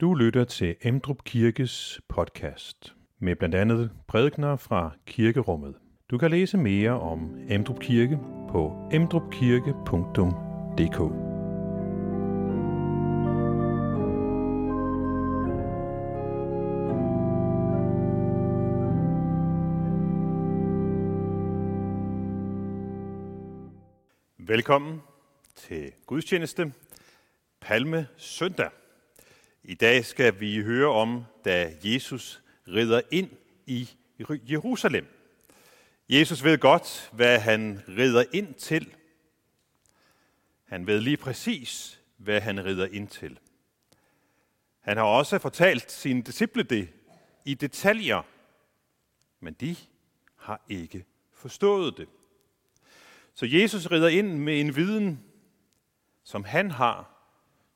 Du lytter til Emdrup Kirkes podcast med blandt andet prædikner fra kirkerummet. Du kan læse mere om Emdrup Kirke på emdrupkirke.dk. Velkommen til gudstjeneste Palme Søndag. I dag skal vi høre om, da Jesus rider ind i Jerusalem. Jesus ved godt, hvad han rider ind til. Han ved lige præcis, hvad han rider ind til. Han har også fortalt sine disciple det i detaljer, men de har ikke forstået det. Så Jesus rider ind med en viden, som han har,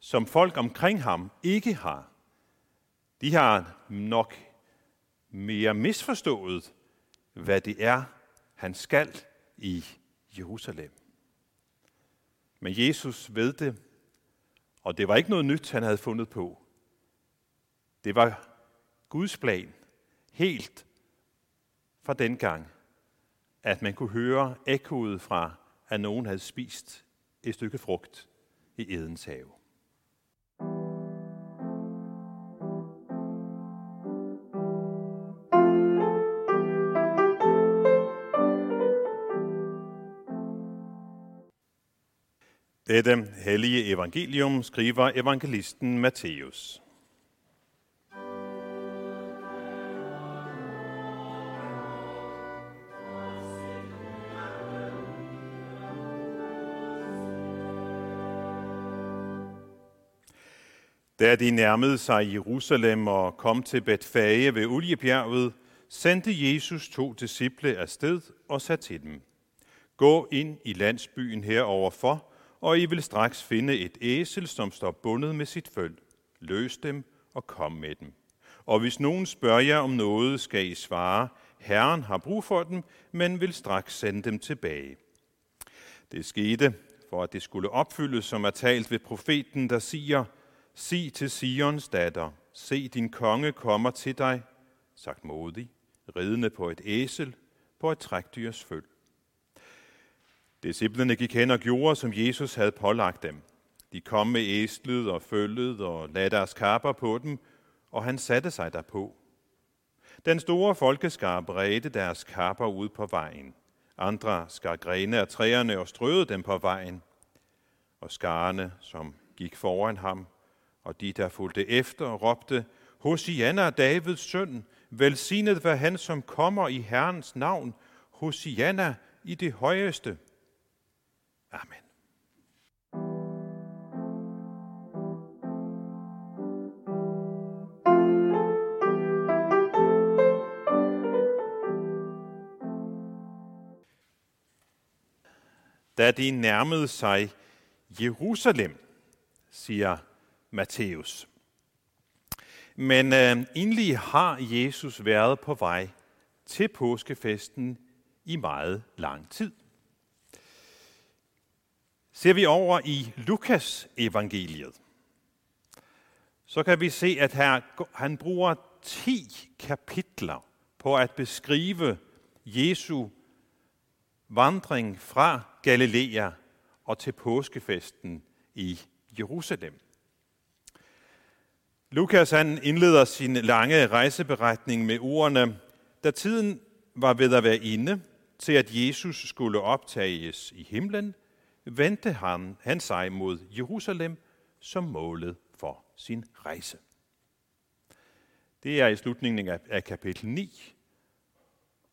som folk omkring ham ikke har. De har nok mere misforstået, hvad det er, han skal i Jerusalem. Men Jesus ved det, og det var ikke noget nyt, han havde fundet på. Det var Guds plan, helt fra den gang, at man kunne høre ekkoet fra, at nogen havde spist et stykke frugt i Edens have. Dette hellige evangelium skriver evangelisten Matthæus. Da de nærmede sig Jerusalem og kom til Betfage ved Oliebjerget, sendte Jesus to disciple afsted og sagde til dem, Gå ind i landsbyen heroverfor, og I vil straks finde et æsel, som står bundet med sit føl. Løs dem og kom med dem. Og hvis nogen spørger jer om noget, skal I svare, Herren har brug for dem, men vil straks sende dem tilbage. Det skete, for at det skulle opfyldes, som er talt ved profeten, der siger, Sig til Sions datter, se din konge kommer til dig, sagt modig, ridende på et æsel, på et trækdyrs føl. Disciplerne gik hen og gjorde, som Jesus havde pålagt dem. De kom med æslet og følget og lagde deres kapper på dem, og han satte sig derpå. Den store folkeskar bredte deres kapper ud på vejen. Andre skar grene af træerne og strøede dem på vejen. Og skarne, som gik foran ham, og de, der fulgte efter, råbte, Hosianna, Davids søn, velsignet være han, som kommer i Herrens navn, Hosianna i det højeste. Amen. Da de nærmede sig Jerusalem, siger Matthæus. Men øh, egentlig har Jesus været på vej til påskefesten i meget lang tid. Ser vi over i Lukas evangeliet, så kan vi se, at her, han bruger 10 kapitler på at beskrive Jesu vandring fra Galilea og til påskefesten i Jerusalem. Lukas han indleder sin lange rejseberetning med ordene, da tiden var ved at være inde til, at Jesus skulle optages i himlen, vendte han, han sig mod Jerusalem som målet for sin rejse. Det er i slutningen af, af kapitel 9,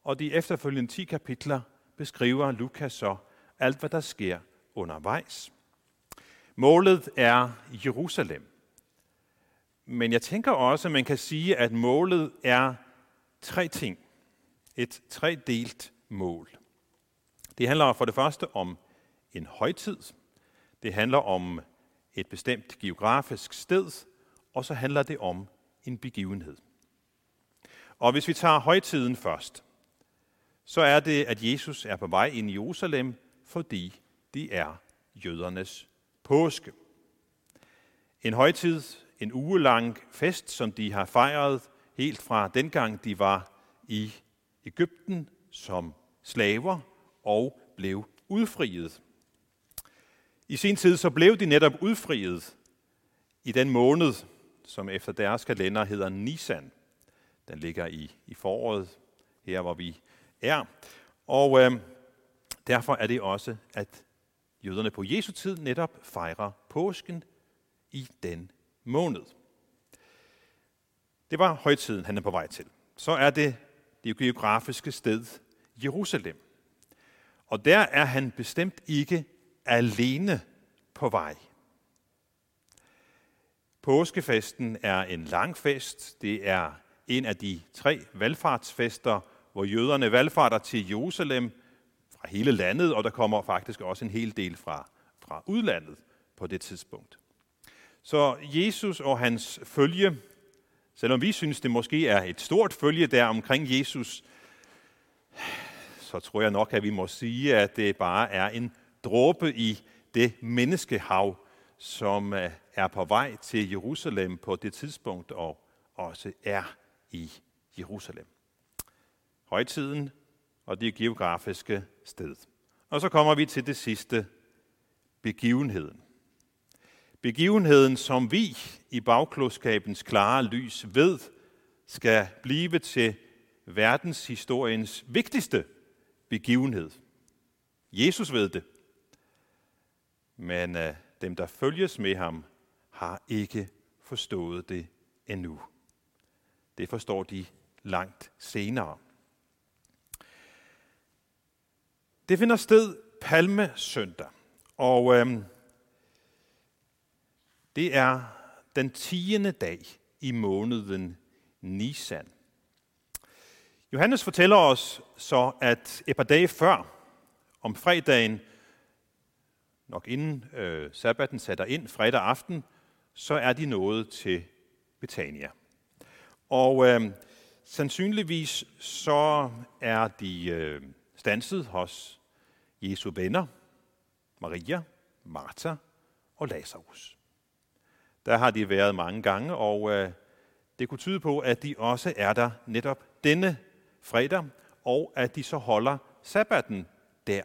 og de efterfølgende 10 kapitler beskriver Lukas så alt, hvad der sker undervejs. Målet er Jerusalem. Men jeg tænker også, at man kan sige, at målet er tre ting. Et tredelt mål. Det handler for det første om en højtid. Det handler om et bestemt geografisk sted, og så handler det om en begivenhed. Og hvis vi tager højtiden først, så er det, at Jesus er på vej ind i Jerusalem, fordi det er jødernes påske. En højtid, en ugelang fest, som de har fejret helt fra dengang de var i Ægypten som slaver og blev udfriet. I sin tid så blev de netop udfriet i den måned, som efter deres kalender hedder Nisan. Den ligger i, i foråret, her hvor vi er. Og øh, derfor er det også, at jøderne på Jesu tid netop fejrer påsken i den måned. Det var højtiden, han er på vej til. Så er det det geografiske sted Jerusalem. Og der er han bestemt ikke alene på vej. Påskefesten er en lang fest. Det er en af de tre valgfartsfester, hvor jøderne valgfarter til Jerusalem fra hele landet, og der kommer faktisk også en hel del fra, fra udlandet på det tidspunkt. Så Jesus og hans følge, selvom vi synes, det måske er et stort følge der omkring Jesus, så tror jeg nok, at vi må sige, at det bare er en dråbe i det menneskehav, som øh, er på vej til Jerusalem på det tidspunkt og også er i Jerusalem. Højtiden og det geografiske sted. Og så kommer vi til det sidste, begivenheden. Begivenheden, som vi i bagklodskabens klare lys ved, skal blive til verdenshistoriens vigtigste begivenhed. Jesus ved det. Men uh, dem, der følges med ham, har ikke forstået det endnu. Det forstår de langt senere. Det finder sted Palmesøndag, og øhm, det er den tiende dag i måneden Nisan. Johannes fortæller os så, at et par dage før, om fredagen, nok inden øh, sabbaten sætter ind fredag aften, så er de nået til Betania. Og øh, sandsynligvis så er de øh, stanset hos Jesu venner, Maria, Martha og Lazarus. Der har de været mange gange, og øh, det kunne tyde på, at de også er der netop denne fredag, og at de så holder sabbaten der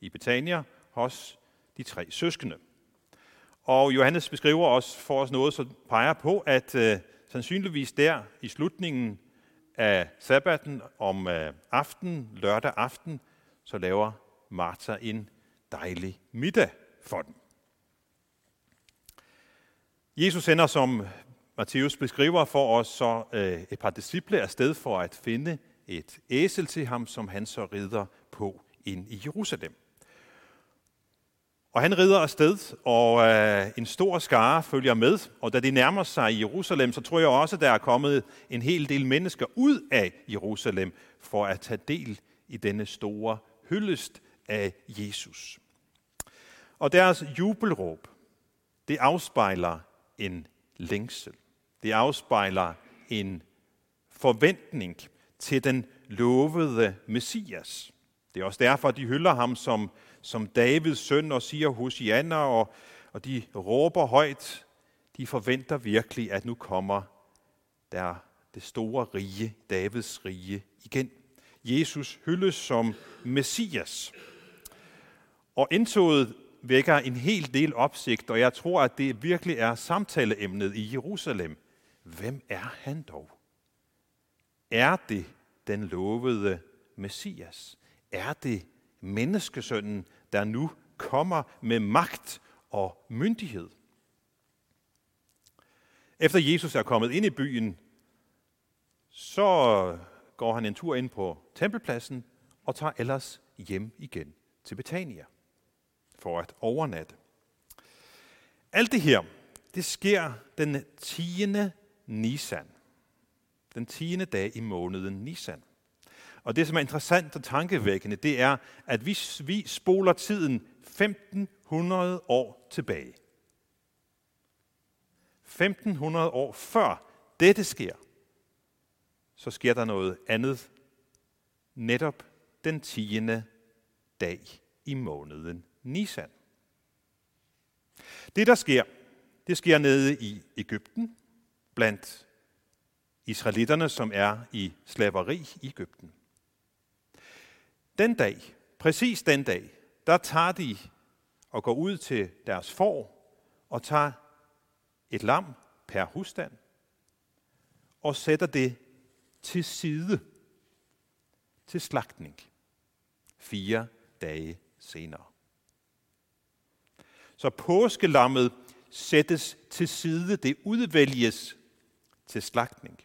i Betania hos de tre søskende. Og Johannes beskriver også for os noget, som peger på, at øh, sandsynligvis der i slutningen af sabbaten om øh, aftenen, lørdag aften, så laver Martha en dejlig middag for dem. Jesus sender, som Matthæus beskriver for os, så øh, et par disciple afsted for at finde et æsel til ham, som han så rider på ind i Jerusalem. Og han rider afsted, og øh, en stor skare følger med. Og da de nærmer sig Jerusalem, så tror jeg også, der er kommet en hel del mennesker ud af Jerusalem for at tage del i denne store hyldest af Jesus. Og deres jubelråb, det afspejler en længsel. Det afspejler en forventning til den lovede Messias. Det er også derfor, de hylder ham som, som Davids søn og siger Hosianna, og, og de råber højt. De forventer virkelig, at nu kommer der det store rige, Davids rige igen. Jesus hyldes som Messias. Og indtoget vækker en hel del opsigt, og jeg tror, at det virkelig er samtaleemnet i Jerusalem. Hvem er han dog? Er det den lovede Messias? Er det menneskesønnen, der nu kommer med magt og myndighed? Efter Jesus er kommet ind i byen, så går han en tur ind på tempelpladsen og tager ellers hjem igen til Betania for at overnatte. Alt det her, det sker den 10. Nisan. Den 10. dag i måneden Nisan. Og det, som er interessant og tankevækkende, det er, at vi, vi spoler tiden 1500 år tilbage, 1500 år før dette sker, så sker der noget andet netop den 10. dag i måneden Nisan. Det, der sker, Det sker nede i Ægypten, blandt israelitterne, som er i slaveri i Ægypten. Den dag, præcis den dag, der tager de og går ud til deres får og tager et lam per husstand og sætter det til side til slagtning fire dage senere. Så påskelammet sættes til side, det udvælges til slagtning.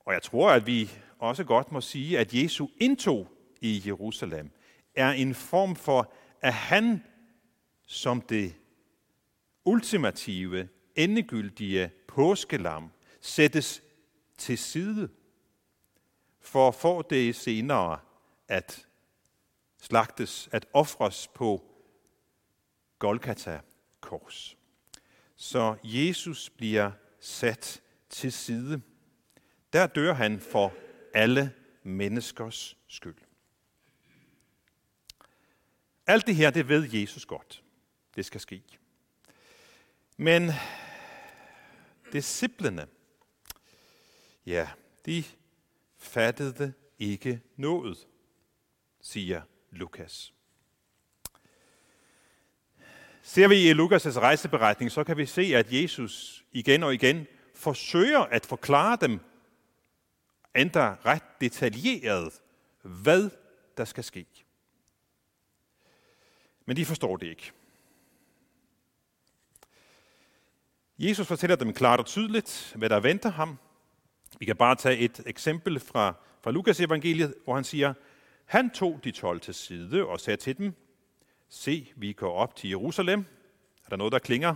Og jeg tror, at vi også godt må sige, at Jesu indtog i Jerusalem er en form for, at han som det ultimative, endegyldige påskelam sættes til side for få det senere at slagtes, at ofres på Golgata kors. Så Jesus bliver sat til side. Der dør han for alle menneskers skyld. Alt det her, det ved Jesus godt. Det skal ske. Men disciplene, ja, de fattede ikke noget, siger Lukas. Ser vi i Lukas' rejseberetning, så kan vi se, at Jesus igen og igen forsøger at forklare dem, endda ret detaljeret, hvad der skal ske. Men de forstår det ikke. Jesus fortæller dem klart og tydeligt, hvad der venter ham. Vi kan bare tage et eksempel fra, fra Lukas evangeliet, hvor han siger, han tog de tolv til side og sagde til dem, se, vi går op til Jerusalem. Er der noget, der klinger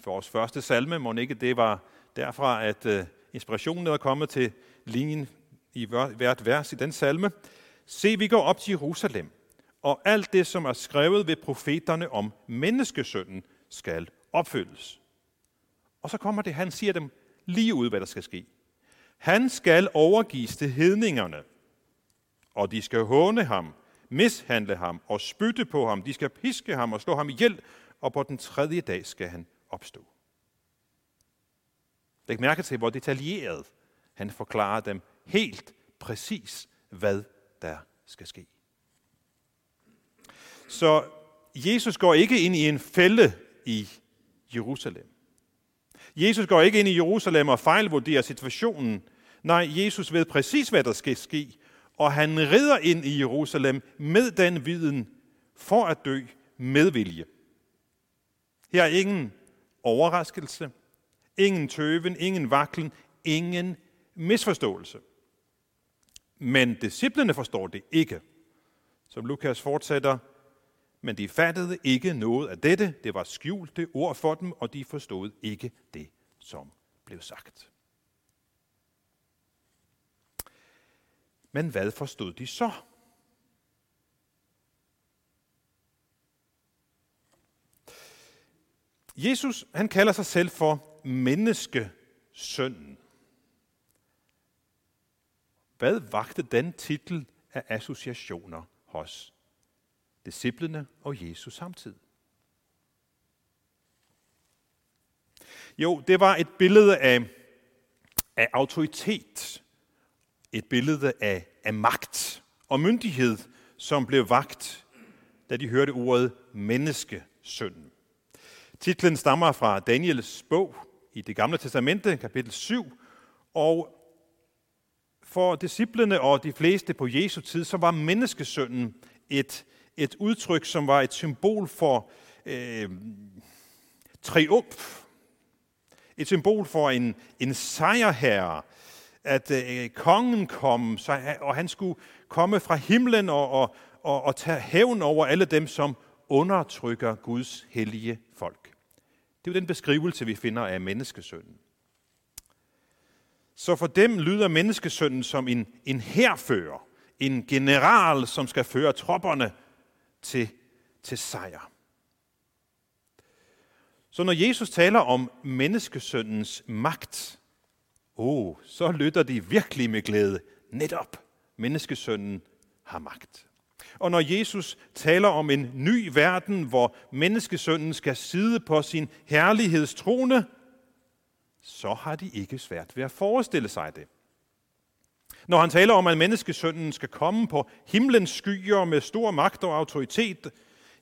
for vores første salme? Må ikke det var derfra, at øh, inspirationen er kommet til linjen i hvert vers i den salme. Se, vi går op til Jerusalem, og alt det, som er skrevet ved profeterne om menneskesønnen, skal opfyldes. Og så kommer det, han siger dem lige ud, hvad der skal ske. Han skal overgives til hedningerne, og de skal håne ham, mishandle ham og spytte på ham. De skal piske ham og slå ham ihjel, og på den tredje dag skal han opstå. Læg mærke til, hvor detaljeret han forklarer dem helt præcis, hvad der skal ske. Så Jesus går ikke ind i en fælde i Jerusalem. Jesus går ikke ind i Jerusalem og fejlvurderer situationen. Nej, Jesus ved præcis, hvad der skal ske, og han rider ind i Jerusalem med den viden for at dø med vilje. Her er ingen overraskelse, ingen tøven, ingen vaklen, ingen misforståelse. Men disciplene forstår det ikke. Som Lukas fortsætter, men de fattede ikke noget af dette. Det var skjulte ord for dem, og de forstod ikke det, som blev sagt. Men hvad forstod de så? Jesus han kalder sig selv for menneskesønnen. Hvad vagte den titel af associationer hos disciplene og Jesus samtidig? Jo, det var et billede af, af autoritet, et billede af, af magt og myndighed, som blev vagt, da de hørte ordet menneskesøn. Titlen stammer fra Daniels bog i det gamle testamente, kapitel 7, og for disciplene og de fleste på Jesu tid, så var menneskesønnen et, et udtryk, som var et symbol for øh, triumf. Et symbol for en, en sejrherre, at øh, kongen kom, så, og han skulle komme fra himlen og, og, og, og tage hævn over alle dem, som undertrykker Guds hellige folk. Det er jo den beskrivelse, vi finder af menneskesønnen. Så for dem lyder menneskesønnen som en, en herfører, en general, som skal føre tropperne til, til sejr. Så når Jesus taler om menneskesøndens magt, oh, så lytter de virkelig med glæde. Netop, menneskesønnen har magt. Og når Jesus taler om en ny verden, hvor menneskesønnen skal sidde på sin herlighedstrone, så har de ikke svært ved at forestille sig det. Når han taler om, at menneskesønnen skal komme på himlens skyer med stor magt og autoritet,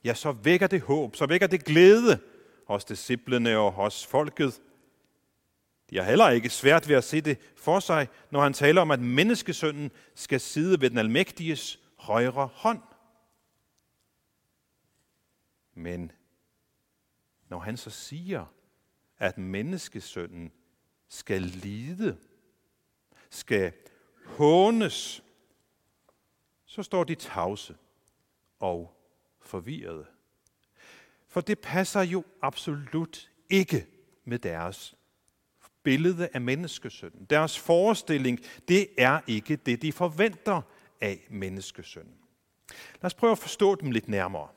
ja, så vækker det håb, så vækker det glæde hos disciplene og hos folket. De har heller ikke svært ved at se det for sig, når han taler om, at menneskesønnen skal sidde ved den almægtiges højre hånd. Men når han så siger, at menneskesønnen skal lide, skal hånes, så står de tavse og forvirrede. For det passer jo absolut ikke med deres billede af menneskesønnen. Deres forestilling, det er ikke det, de forventer af menneskesønnen. Lad os prøve at forstå dem lidt nærmere.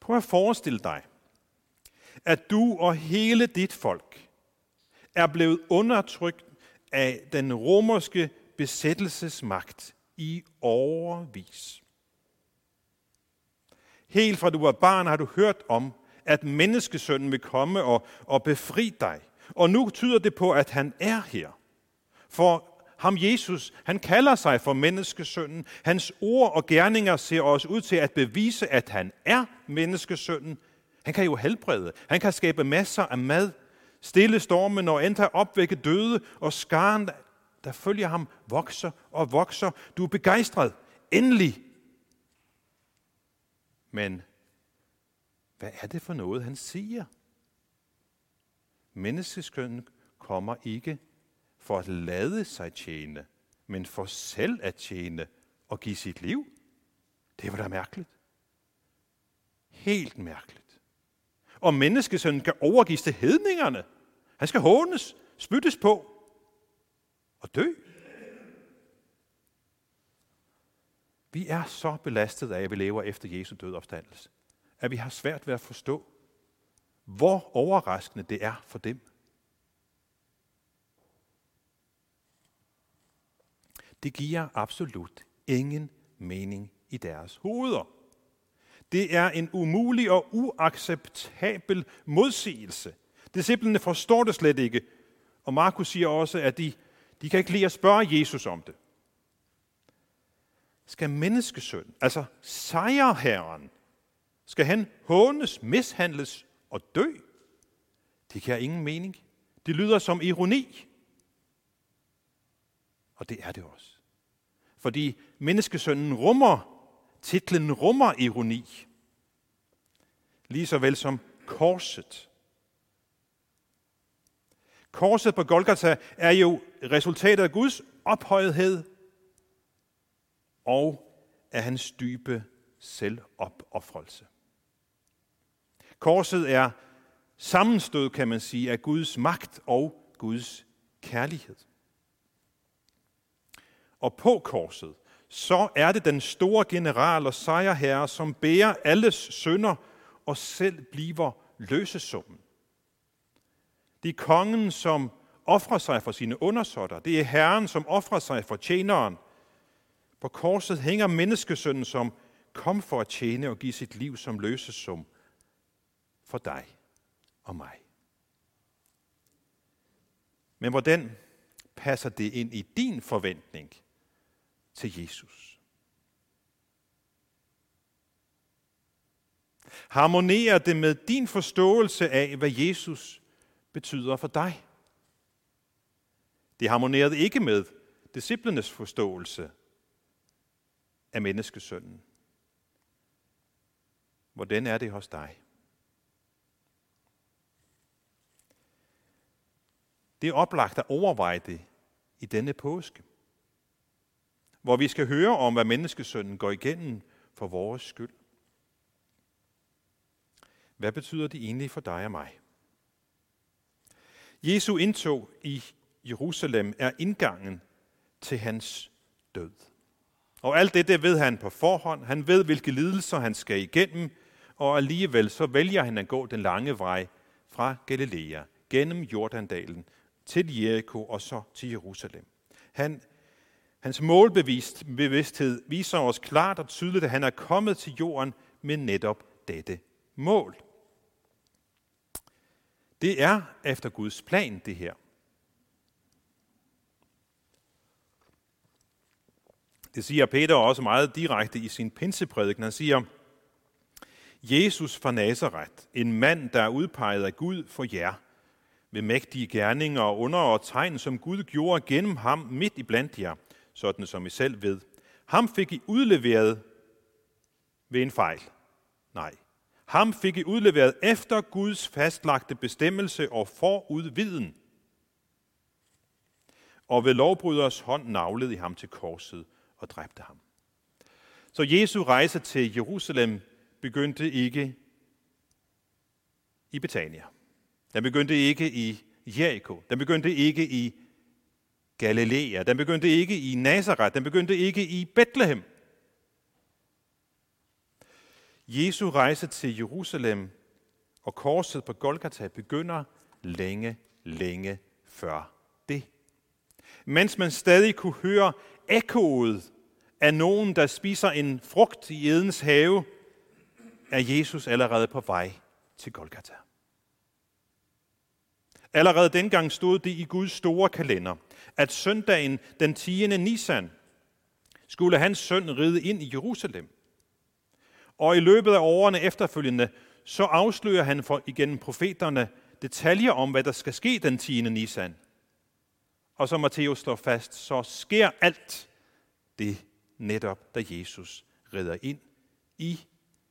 Prøv at forestille dig, at du og hele dit folk er blevet undertrykt af den romerske besættelsesmagt i overvis. Helt fra du var barn har du hørt om, at menneskesønnen vil komme og, og befri dig. Og nu tyder det på, at han er her. For ham Jesus, han kalder sig for menneskesønnen. Hans ord og gerninger ser os ud til at bevise, at han er menneskesønnen. Han kan jo helbrede. Han kan skabe masser af mad, stille stormen og endda opvække døde, og skaren, der følger ham, vokser og vokser. Du er begejstret. Endelig. Men hvad er det for noget, han siger? Menneskeskønnen kommer ikke for at lade sig tjene, men for selv at tjene og give sit liv. Det var da mærkeligt. Helt mærkeligt. Og menneskesønnen kan overgives til hedningerne. Han skal hånes, spyttes på og dø. Vi er så belastet af, at vi lever efter Jesu død opstandelse, at vi har svært ved at forstå, hvor overraskende det er for dem. Det giver absolut ingen mening i deres hoveder. Det er en umulig og uacceptabel modsigelse. Disciplene forstår det slet ikke, og Markus siger også, at de, de kan ikke lide at spørge Jesus om det. Skal menneskesøn, altså sejrherren, skal han hånes, mishandles og dø? Det giver ingen mening. Det lyder som ironi. Og det er det også. Fordi menneskesønnen rummer, titlen rummer ironi. Lige så vel som korset. Korset på Golgata er jo resultatet af Guds ophøjethed og af hans dybe selvopoffrelse. Korset er sammenstød, kan man sige, af Guds magt og Guds kærlighed. Og på korset, så er det den store general og sejrherre, som bærer alles sønder og selv bliver løsesummen. Det er kongen, som offrer sig for sine undersåtter. Det er herren, som offrer sig for tjeneren. På korset hænger menneskesønnen, som kom for at tjene og give sit liv som løsesum for dig og mig. Men hvordan passer det ind i din forventning til Jesus? Harmonerer det med din forståelse af, hvad Jesus betyder for dig? Det harmonerede ikke med disciplenes forståelse af menneskesønnen. Hvordan er det hos dig? Det er oplagt at overveje det i denne påske, hvor vi skal høre om, hvad menneskesønnen går igennem for vores skyld. Hvad betyder det egentlig for dig og mig? Jesu indtog i Jerusalem er indgangen til hans død. Og alt det, det ved han på forhånd. Han ved, hvilke lidelser han skal igennem, og alligevel så vælger han at gå den lange vej fra Galilea, gennem Jordandalen, til Jericho og så til Jerusalem. Han, Hans målbevidsthed viser os klart og tydeligt, at han er kommet til jorden med netop dette mål. Det er efter Guds plan, det her. Det siger Peter også meget direkte i sin pinseprædiken. Han siger, Jesus fra Nazareth, en mand, der er udpeget af Gud for jer, ved mægtige gerninger og under og tegn, som Gud gjorde gennem ham midt i blandt jer, sådan som I selv ved. Ham fik I udleveret ved en fejl. Nej. Ham fik I udleveret efter Guds fastlagte bestemmelse og forudviden. Og ved lovbryders hånd navlede I ham til korset og dræbte ham. Så Jesu rejse til Jerusalem begyndte ikke i Betania. Den begyndte ikke i Jericho. Den begyndte ikke i Galilea. Den begyndte ikke i Nazareth. Den begyndte ikke i Bethlehem. Jesu rejse til Jerusalem og korset på Golgata begynder længe, længe før det. Mens man stadig kunne høre ekkoet af nogen, der spiser en frugt i Edens have, er Jesus allerede på vej til Golgata. Allerede dengang stod det i Guds store kalender, at søndagen den 10. Nisan skulle hans søn ride ind i Jerusalem. Og i løbet af årene efterfølgende, så afslører han for igen profeterne detaljer om, hvad der skal ske den 10. Nisan. Og som Matthæus slår fast, så sker alt det netop, da Jesus rider ind i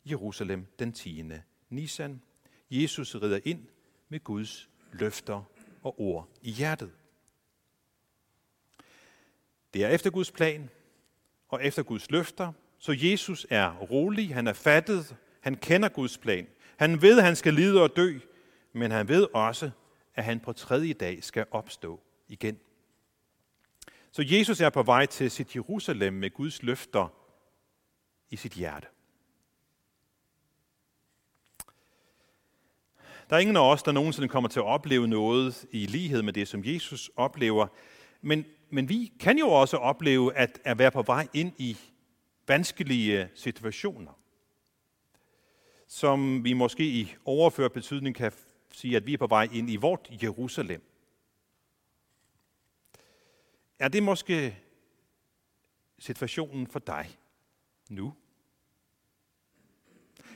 Jerusalem den 10. Nisan. Jesus rider ind med Guds løfter og ord i hjertet. Det er efter Guds plan og efter Guds løfter, så Jesus er rolig, han er fattet, han kender Guds plan. Han ved, at han skal lide og dø, men han ved også, at han på tredje dag skal opstå igen. Så Jesus er på vej til sit Jerusalem med Guds løfter i sit hjerte. Der er ingen af os, der nogensinde kommer til at opleve noget i lighed med det, som Jesus oplever. Men, men vi kan jo også opleve at, at være på vej ind i vanskelige situationer, som vi måske i overført betydning kan sige, at vi er på vej ind i vort Jerusalem. Er det måske situationen for dig nu?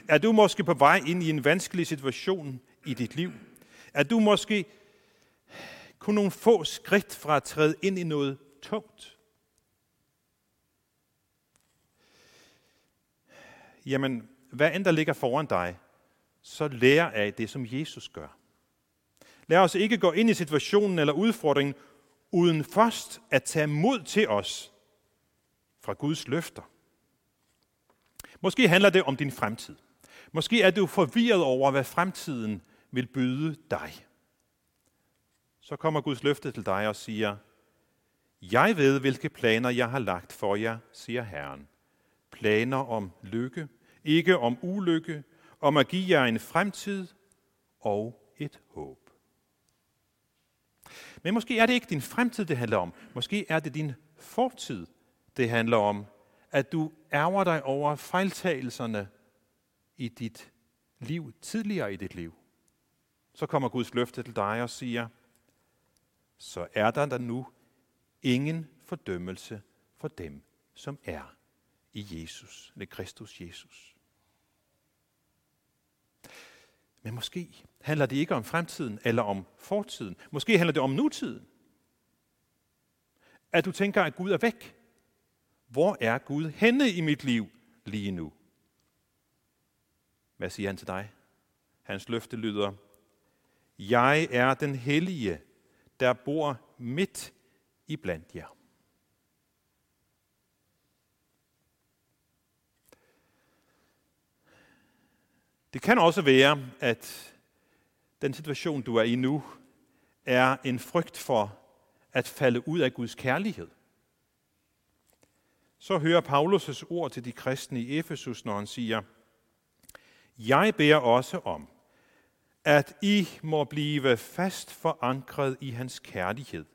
Er du måske på vej ind i en vanskelig situation i dit liv? Er du måske kun nogle få skridt fra at træde ind i noget tungt? Jamen, hvad end der ligger foran dig, så lær af det, som Jesus gør. Lad os ikke gå ind i situationen eller udfordringen, uden først at tage mod til os fra Guds løfter. Måske handler det om din fremtid. Måske er du forvirret over, hvad fremtiden vil byde dig. Så kommer Guds løfte til dig og siger, Jeg ved, hvilke planer jeg har lagt for jer, siger Herren. Planer om lykke, ikke om ulykke, om at give jer en fremtid og et håb. Men måske er det ikke din fremtid, det handler om. Måske er det din fortid, det handler om. At du ærger dig over fejltagelserne i dit liv, tidligere i dit liv. Så kommer Guds løfte til dig og siger, så er der der nu ingen fordømmelse for dem, som er i Jesus, eller Kristus Jesus. Men måske handler det ikke om fremtiden eller om fortiden. Måske handler det om nutiden. At du tænker, at Gud er væk. Hvor er Gud henne i mit liv lige nu? Hvad siger han til dig? Hans løfte lyder, Jeg er den hellige, der bor midt i blandt jer. Det kan også være, at den situation, du er i nu, er en frygt for at falde ud af Guds kærlighed. Så hører Paulus' ord til de kristne i Efesus, når han siger, Jeg beder også om, at I må blive fast forankret i hans kærlighed,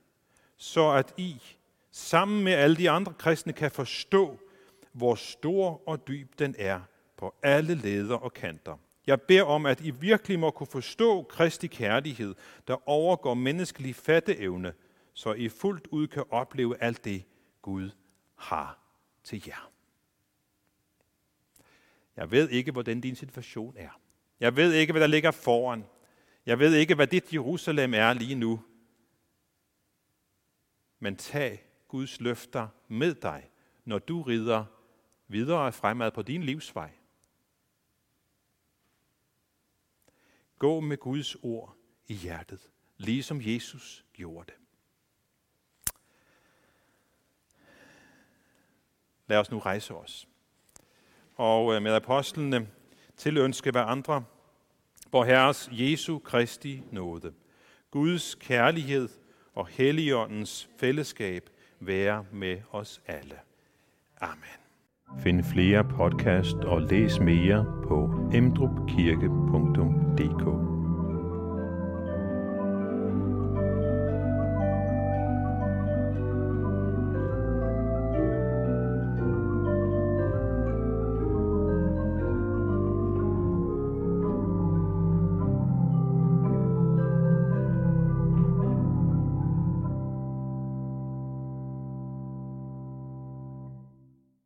så at I, sammen med alle de andre kristne kan forstå, hvor stor og dyb den er på alle leder og kanter. Jeg beder om, at I virkelig må kunne forstå Kristi kærlighed, der overgår menneskelig fatteevne, så I fuldt ud kan opleve alt det, Gud har til jer. Jeg ved ikke, hvordan din situation er. Jeg ved ikke, hvad der ligger foran. Jeg ved ikke, hvad dit Jerusalem er lige nu. Men tag Guds løfter med dig, når du rider videre fremad på din livsvej. Gå med Guds ord i hjertet, ligesom Jesus gjorde det. Lad os nu rejse os. Og øh, med apostlene tilønske hver andre, vor Herres Jesu Kristi nåde, Guds kærlighed og Helligåndens fællesskab være med os alle. Amen. Find flere podcast og læs mere på emdrupkirke.dk